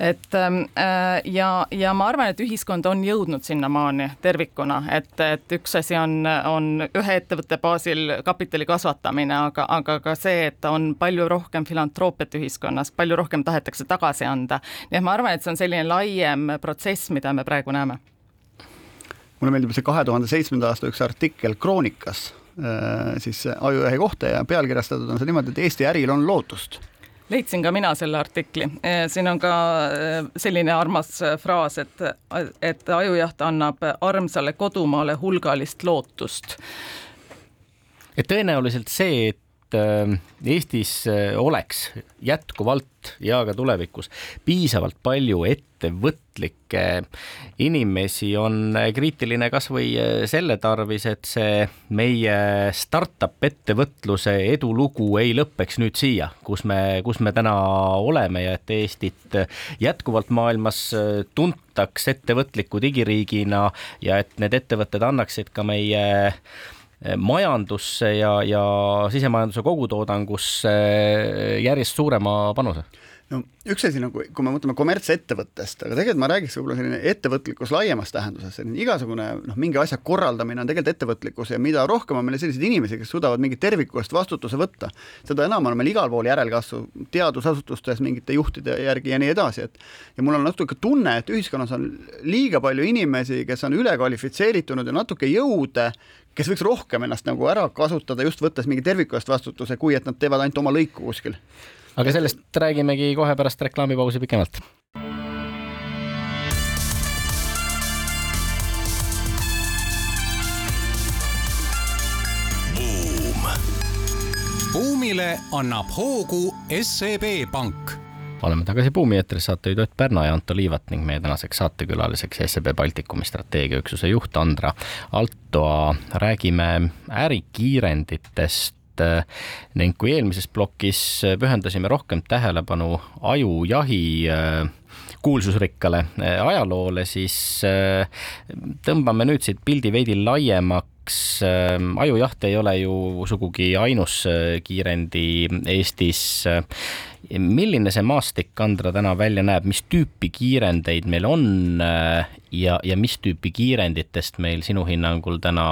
et ähm, ja, ja ma arvan, et ühiskond on jõudnud sinnamaani tervikuna, et, et üks asi on, on ühe ettevõtte baasil kapitali kasvatamine, aga, aga ka see, et on palju rohkem filantroppiat ühiskonnas ühiskonnas, palju rohkem tahetakse tagasi anda. nii et ma arvan, et see on selline laiem protsess, mida me praegu näeme. mulle meeldib see kahe tuhande seitsmenda aasta üks artikkel Kroonikas äh, siis Ajujahi kohta ja pealkirjastatud on see niimoodi, et Eesti äril on lootust leidsin ka mina selle artikli, äh, siin on ka äh, selline armas fraas, et, et ajujaht annab armsale kodumaale hulgalist lootust. et tõenäoliselt see, et et äh, Eestis äh, oleks jätkuvalt ja ka tulevikus piisavalt palju ettevõtlikke inimesi, on kriitiline kasvõi äh, selle tarvis, et see meie startup ettevõtluse edulugu ei lõpeks nüüd siia, kus me, kus me täna oleme ja et Eestit jätkuvalt maailmas tuntaks ettevõtliku digiriigina ja et need ettevõtted annaksid ka meie majandusse ja, ja sisemajanduse kogutoodangusse järjest suurema panuse? no üks asi nagu, kui me mõtleme kommertsettevõttest, aga tegelikult ma räägiks võib-olla selline ettevõtlikkus laiemas tähenduses, selline igasugune noh, mingi asja korraldamine on tegelikult ettevõtlikkus ja mida rohkem on meil selliseid inimesi, kes suudavad mingi terviku eest vastutuse võtta, seda enam on meil igal pool järelkasvu teadusasutustes mingite juhtide järgi ja nii edasi, et ja mul on natuke tunne, et ühiskonnas on liiga palju inimesi, kes on ülekvalifitseeritunud ja natuke jõude, kes võiks rohkem ennast nagu ära kasutada, just võttes mingi terviku eest vastutuse, kui et nad teevad ainult oma lõiku kuskil. aga sellest räägimegi kohe pärast reklaamipausi pikemalt. buumile annab hoogu SEB Pank oleme tagasi Buumi eetris, saatejuht Ott Pärna ja Anto Liivat ning meie tänaseks saatekülaliseks SEB Baltikumi strateegiaüksuse juht Andra Altoa. räägime ärikiirenditest ning kui eelmises plokis pühendasime rohkem tähelepanu ajujahi kuulsusrikkale ajaloole, siis tõmbame nüüd siit pildi veidi laiemaks ähm, ajujaht ei ole ju sugugi ainus kiirendi Eestis. Milline see maastik, Andra, täna välja näeb, mis tüüpi kiirendeid meil on äh, ja, ja mis tüüpi kiirenditest meil sinu hinnangul täna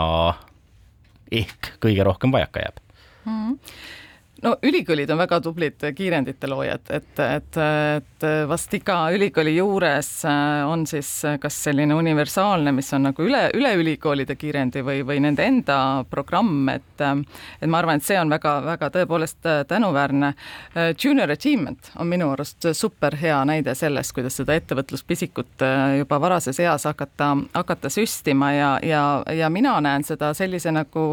ehk kõige rohkem vajaka jääb mm? -hmm no ülikoolid on väga tublid kiirendite loojad, et, et, et vast iga ülikooli juures äh, on siis kas selline universaalne, mis on nagu üle, üle ülikoolide kiirendi või, või nende enda programm, et et ma arvan, et see on väga-väga tõepoolest äh, tänuväärne. Äh, junior achievement on minu arust super hea näide sellest, kuidas seda ettevõtluspisikut juba varases eas hakata, hakata süstima ja, ja, ja mina näen seda sellise nagu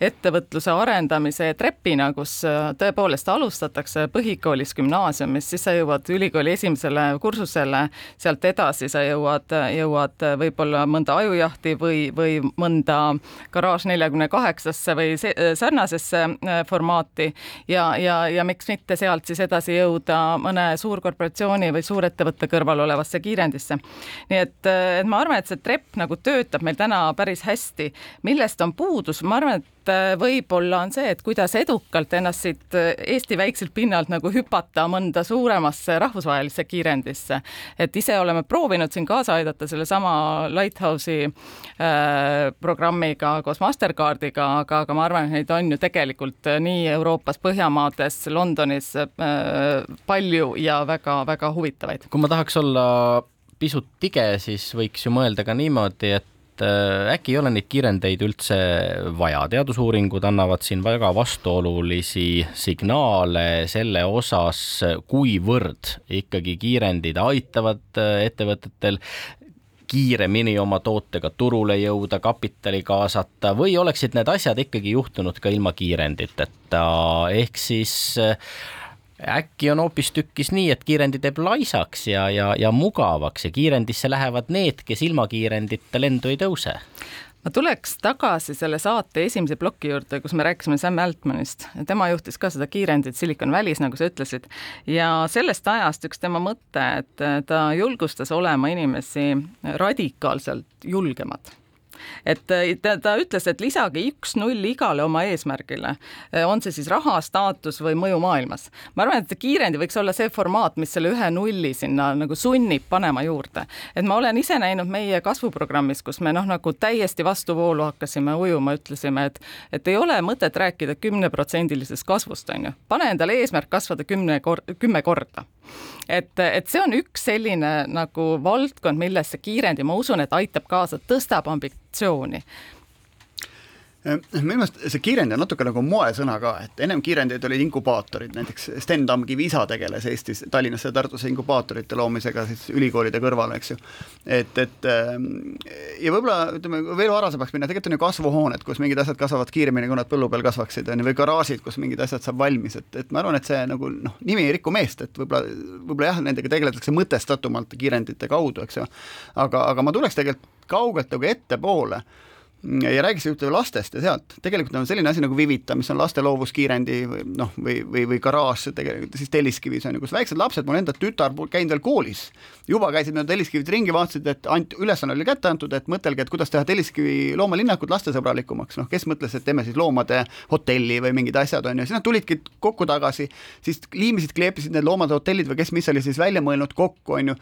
ettevõtluse arendamise trepina, kus tõepoolest alustatakse põhikoolis, gümnaasiumis, siis sa jõuad ülikooli esimesele kursusele, sealt edasi sa jõuad, jõuad võib-olla mõnda ajujahti või, või mõnda garaaž neljakümne kaheksasse või sarnasesse äh, formaati ja, ja, ja miks mitte sealt siis edasi jõuda mõne suurkorporatsiooni või suurettevõtte kõrval olevasse kiirendisse. nii et, et ma arvan, et see trepp nagu töötab meil täna päris hästi. millest on puudus, ma arvan, et Äh, võib-olla on see, et kuidas edukalt ennast siit äh, Eesti väikselt pinnalt nagu hüpata mõnda suuremasse rahvusvahelisse kiirendisse. et ise oleme proovinud siin kaasa aidata sellesama Lighthouse'i äh, programmiga koos Mastercardiga, aga, aga ma arvan, et neid on ju tegelikult äh, nii Euroopas, Põhjamaades, Londonis äh, palju ja väga-väga huvitavaid. kui ma tahaks olla pisut tige, siis võiks ju mõelda ka niimoodi, et et äh, äkki ei ole neid kiirendeid üldse vaja, teadusuuringud annavad siin väga vastuolulisi signaale selle osas, kuivõrd ikkagi kiirendid aitavad äh, ettevõtetel kiiremini oma tootega turule jõuda, kapitali kaasata või oleksid need asjad ikkagi juhtunud ka ilma kiirenditeta, ehk siis äh, äkki on hoopistükkis nii, et kiirendi teeb laisaks ja, ja, ja mugavaks ja kiirendisse lähevad need, kes ilma kiirendita lendu ei tõuse? ma tuleks tagasi selle saate esimese ploki juurde, kus me rääkisime Sam Altmanist. tema juhtis ka seda kiirendit Silicon Valley's, nagu sa ütlesid, ja sellest ajast üks tema mõte, et ta julgustas olema inimesi radikaalselt julgemad et äh, ta, ta ütles, et lisage üks-null igale oma eesmärgile, äh, on see siis raha, staatus või mõju maailmas. ma arvan, et kiirendi võiks olla see formaat, mis selle ühe nulli sinna nagu sunnib panema juurde. et ma olen ise näinud meie kasvuprogrammis, kus me noh, nagu täiesti vastuvoolu hakkasime ujuma, ütlesime, et et ei ole mõtet rääkida kümneprotsendilisest kasvust, on ju. pane endale eesmärk kasvada kümne kor-, kümme korda et, et see on üks selline nagu valdkond, millesse kiirendi, ma usun, et aitab kaasa, tõstab ambitsiooni minu meelest see kiirend on natuke nagu moesõna ka, et ennem kiirendeid olid inkubaatorid, näiteks Sten Tamkivi isa tegeles Eestis, Tallinnasse ja Tartusse inkubaatorite loomisega siis ülikoolide kõrval, eks ju. et, et ähm, ja võib-olla ütleme veel varasemaks minna, tegelikult on ju kasvuhooned, kus mingid asjad kasvavad kiiremini, kui nad põllu peal kasvaksid, on ju, või garaažid, kus mingid asjad saab valmis, et, et ma arvan, et see nagu noh, nimi ei riku meest, et võib-olla, võib-olla jah, nendega tegeletakse mõtestatumalt kiirendite kaudu, eks ju. aga, aga ma tuleks tegelikult kaugelt nagu ettepoole ja räägiks juttu lastest ja sealt, tegelikult on selline asi nagu Vivita, mis on laste loovuskiirendi või noh, või, või, või garaaž tegelikult siis Telliskivis on ju, kus väiksed lapsed, mul enda tütar käinud veel koolis, juba käisid nad Telliskivis ringi, vaatasid, et ant-, ülesanne oli kätte antud, et mõtelge, et kuidas teha Telliskivi loomalinnakut lastesõbralikumaks, noh, kes mõtles, et teeme siis loomade hotelli või mingid asjad, on ju, siis nad tulidki kokku tagasi, siis liimisid, kleepisid need loomade hotellid või kes, mis oli siis välja mõelnud kokku, on ju,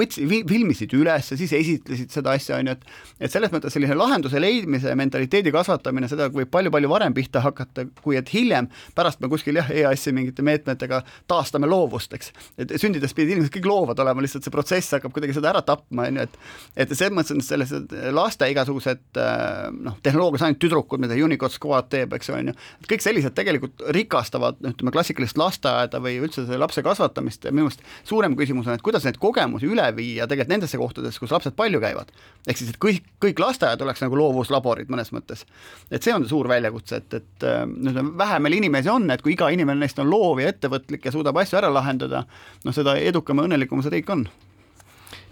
võtsid, filmisid üles, siis esitlesid seda asja, on ju, et et selles mõttes selline lahenduse leidmine leidmise mentaliteedi kasvatamine, seda võib palju-palju varem pihta hakata, kui et hiljem, pärast me kuskil jah, EAS-i mingite meetmetega taastame loovust, eks. et sündides pidid inimesed kõik loovad olema, lihtsalt see protsess hakkab kuidagi seda ära tapma, on ju, et et selles mõttes on sellised laste igasugused äh, noh, tehnoloogias ainult tüdrukud, mida Unicode Squad teeb, eks on ju, et kõik sellised tegelikult rikastavad ütleme, klassikalist lasteaeda või üldse selle lapse kasvatamist ja minu meelest suurem küsimus on, et kuidas neid kogemusi üle viia tegelikult nendesse kohtadesse, kus lapsed palju käivad. ehk siis, et kõik, kõik lasteaiad oleks nagu loovuslaborid mõnes mõttes. et see on suur väljakutse, et, et noh, vähe meil inimesi on, et kui iga inimene neist on loov ja ettevõtlik ja suudab asju ära lahendada, noh, seda edukam ja õnnelikum see riik on.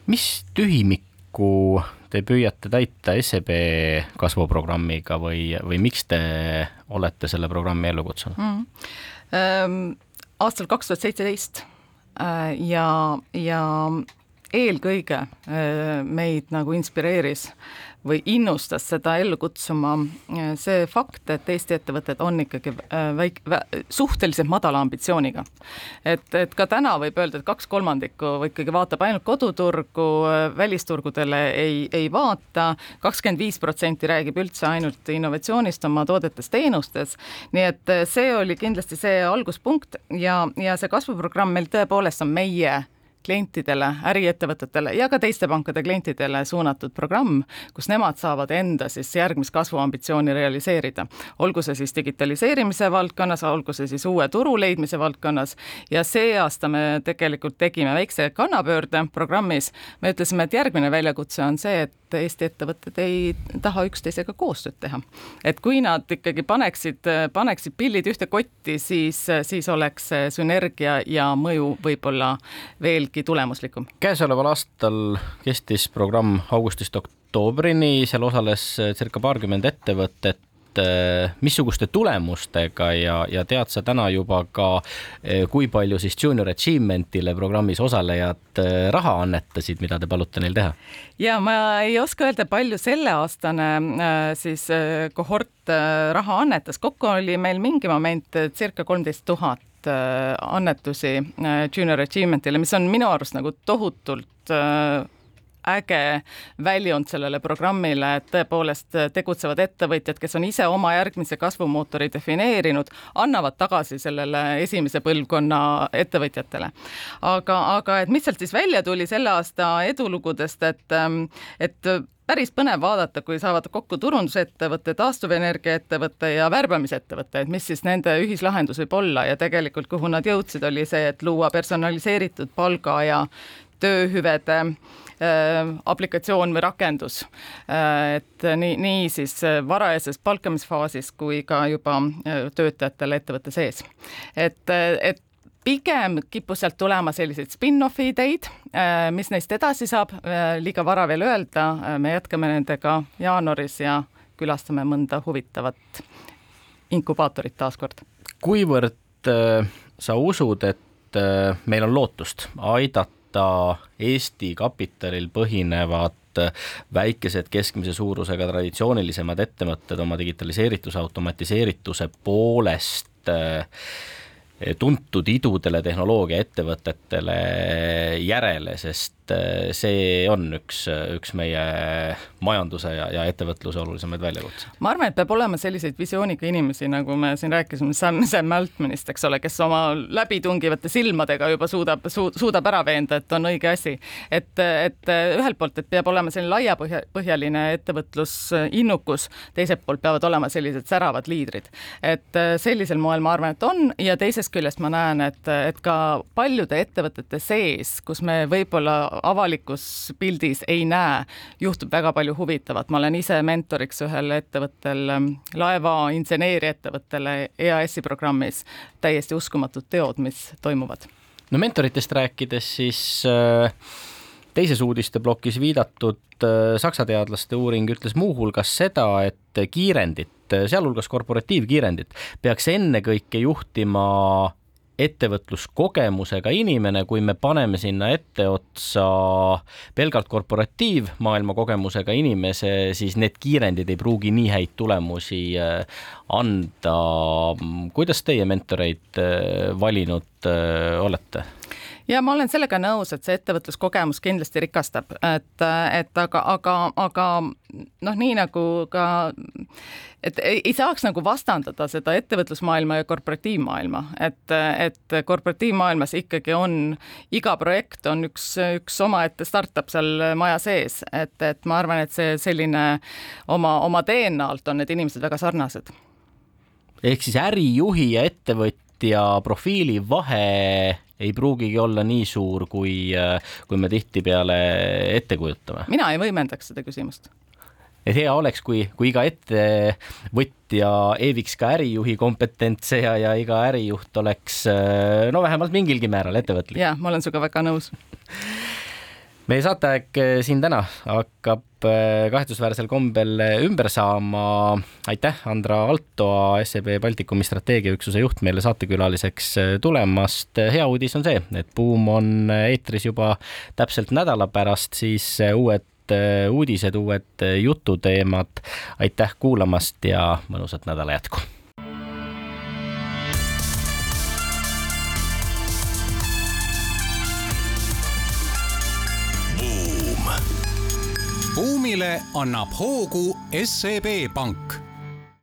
mis tühimikku te püüate täita SEB kasvuprogrammiga või, või miks te olete selle programmi ellu kutsunud mm.? Ähm, aastal kaks tuhat seitseteist äh, ja, ja eelkõige äh, meid nagu inspireeris või innustas seda ellu kutsuma äh, see fakt, et Eesti ettevõtted on ikkagi äh, väik-, suhteliselt madala ambitsiooniga. et, et ka täna võib öelda, et kaks kolmandikku ikkagi vaatab ainult koduturgu, välisturgudele ei, ei vaata, kakskümmend viis protsenti räägib üldse ainult innovatsioonist oma toodetes, teenustes, nii et see oli kindlasti see alguspunkt ja, ja see kasvuprogramm meil tõepoolest on meie klientidele, äriettevõtetele ja ka teiste pankade klientidele suunatud programm, kus nemad saavad enda siis järgmist kasvuambitsiooni realiseerida. olgu see siis digitaliseerimise valdkonnas, olgu see siis uue turu leidmise valdkonnas ja see aasta me tegelikult tegime väikse kannapöörde programmis. me ütlesime, et järgmine väljakutse on see, et Eesti ettevõtted ei taha üksteisega koostööd teha. et kui nad ikkagi paneksid, paneksid pillid ühte kotti, siis, siis oleks sünergia ja mõju võib-olla veelgi tulemuslikum. käesoleval aastal kestis programm augustist oktoobrini, seal osales circa paarkümmend ettevõtet Äh, missuguste tulemustega ja, ja tead sa täna juba ka, äh, kui palju siis Junior Achievementile programmis osalejad äh, raha annetasid, mida te palute neil teha? ja ma ei oska öelda, palju selleaastane siis kohort raha annetas, kokku oli meil mingi moment circa kolmteist tuhat annetusi Junior Achievementile, mis on minu arust nagu tohutult äge väljund sellele programmile, et tõepoolest tegutsevad ettevõtjad, kes on ise oma järgmise kasvumootori defineerinud, annavad tagasi sellele esimese põlvkonna ettevõtjatele. aga, aga et mis sealt siis välja tuli selle aasta edulugudest, et, et päris põnev vaadata, kui saavad kokku turundusettevõte, taastuvenergiaettevõte ja värbamisettevõte, et mis siis nende ühislahendus võib olla ja tegelikult kuhu nad jõudsid, oli see, et luua personaliseeritud palga ja tööhüvede äh, aplikatsioon või rakendus. Äh, et nii, nii siis varajases palkamisfaasis kui ka juba äh, töötajatele ettevõtte sees. et, et pigem kippus sealt tulema selliseid spin-off'i ideid, mis neist edasi saab, liiga vara veel öelda, me jätkame nendega jaanuaris ja külastame mõnda huvitavat inkubaatorit taaskord. kuivõrd sa usud, et meil on lootust aidata võtta Eesti kapitalil põhinevad väikesed keskmise suurusega traditsioonilisemad ettevõtted oma digitaliseerituse, automatiseerituse poolest äh, tuntud idudele tehnoloogiaettevõtetele järele, sest äh, see on üks, üks meie majanduse ja, ja ettevõtluse olulisemaid väljakutseid. ma arvan, et peab olema selliseid visiooniga inimesi, nagu me siin rääkisime Sam, Sam Altmanist, eks ole, kes oma läbitungivate silmadega juba suudab su,, suudab ära veenda, et on õige asi. et, et ühelt poolt, et peab olema selline laiapõhja, põhjaline ettevõtlusinnukus, teiselt poolt peavad olema sellised säravad liidrid. et sellisel moel ma arvan, et on ja teisest küljest ma näen, et, et ka paljude ettevõtete sees, kus me võib-olla avalikus pildis ei näe, juhtub väga palju huvitavat. ma olen ise mentoriks ühel ettevõttel, ähm, laevainseneeriaettevõttele EAS-i programmis, täiesti uskumatud teod, mis toimuvad. no mentoritest rääkides, siis äh teises uudisteplokis viidatud äh, saksa teadlaste uuring ütles muuhulgas seda, et kiirendit sealhulgas korporatiivkiirendit peaks ennekõike juhtima ettevõtluskogemusega inimene, kui me paneme sinna etteotsa pelgalt korporatiivmaailma kogemusega inimese, siis need kiirendid ei pruugi nii häid tulemusi äh, anda. kuidas teie mentoreid äh, valinud äh, olete? Ja ma olen sellega nõus, et see ettevõtluskogemus kindlasti rikastab, et, et aga, aga, aga noh, nii nagu ka, et ei, ei saaks nagu vastandada seda ettevõtlusmaailma ja korporatiivmaailma, et, et korporatiivmaailmas ikkagi on, iga projekt on üks, üks omaette startup seal maja sees, et, et ma arvan, et see selline oma, oma DNA-lt on need inimesed väga sarnased. ehk siis ärijuhi ja ettevõtja profiili vahe ei pruugigi olla nii suur, kui, kui me tihtipeale ette kujutame. mina ei võimendaks seda küsimust et hea oleks, kui, kui iga ettevõtja eeviks ka ärijuhi kompetentse ja, ja iga ärijuht oleks no vähemalt mingilgi määral ettevõtlik. jah, ma olen sinuga väga nõus *laughs* meie saateaeg eh, siin täna hakkab eh, kahetsusväärsel kombel ümber saama. aitäh, Andra Altoa, SEB Baltikumi strateegiaüksuse juht, meile saatekülaliseks eh, tulemast. hea uudis on see, et Buum on eetris juba täpselt nädala pärast, siis uued uudised, uued jututeemad. aitäh kuulamast ja mõnusat nädala jätku buumile annab hoogu SEB Pank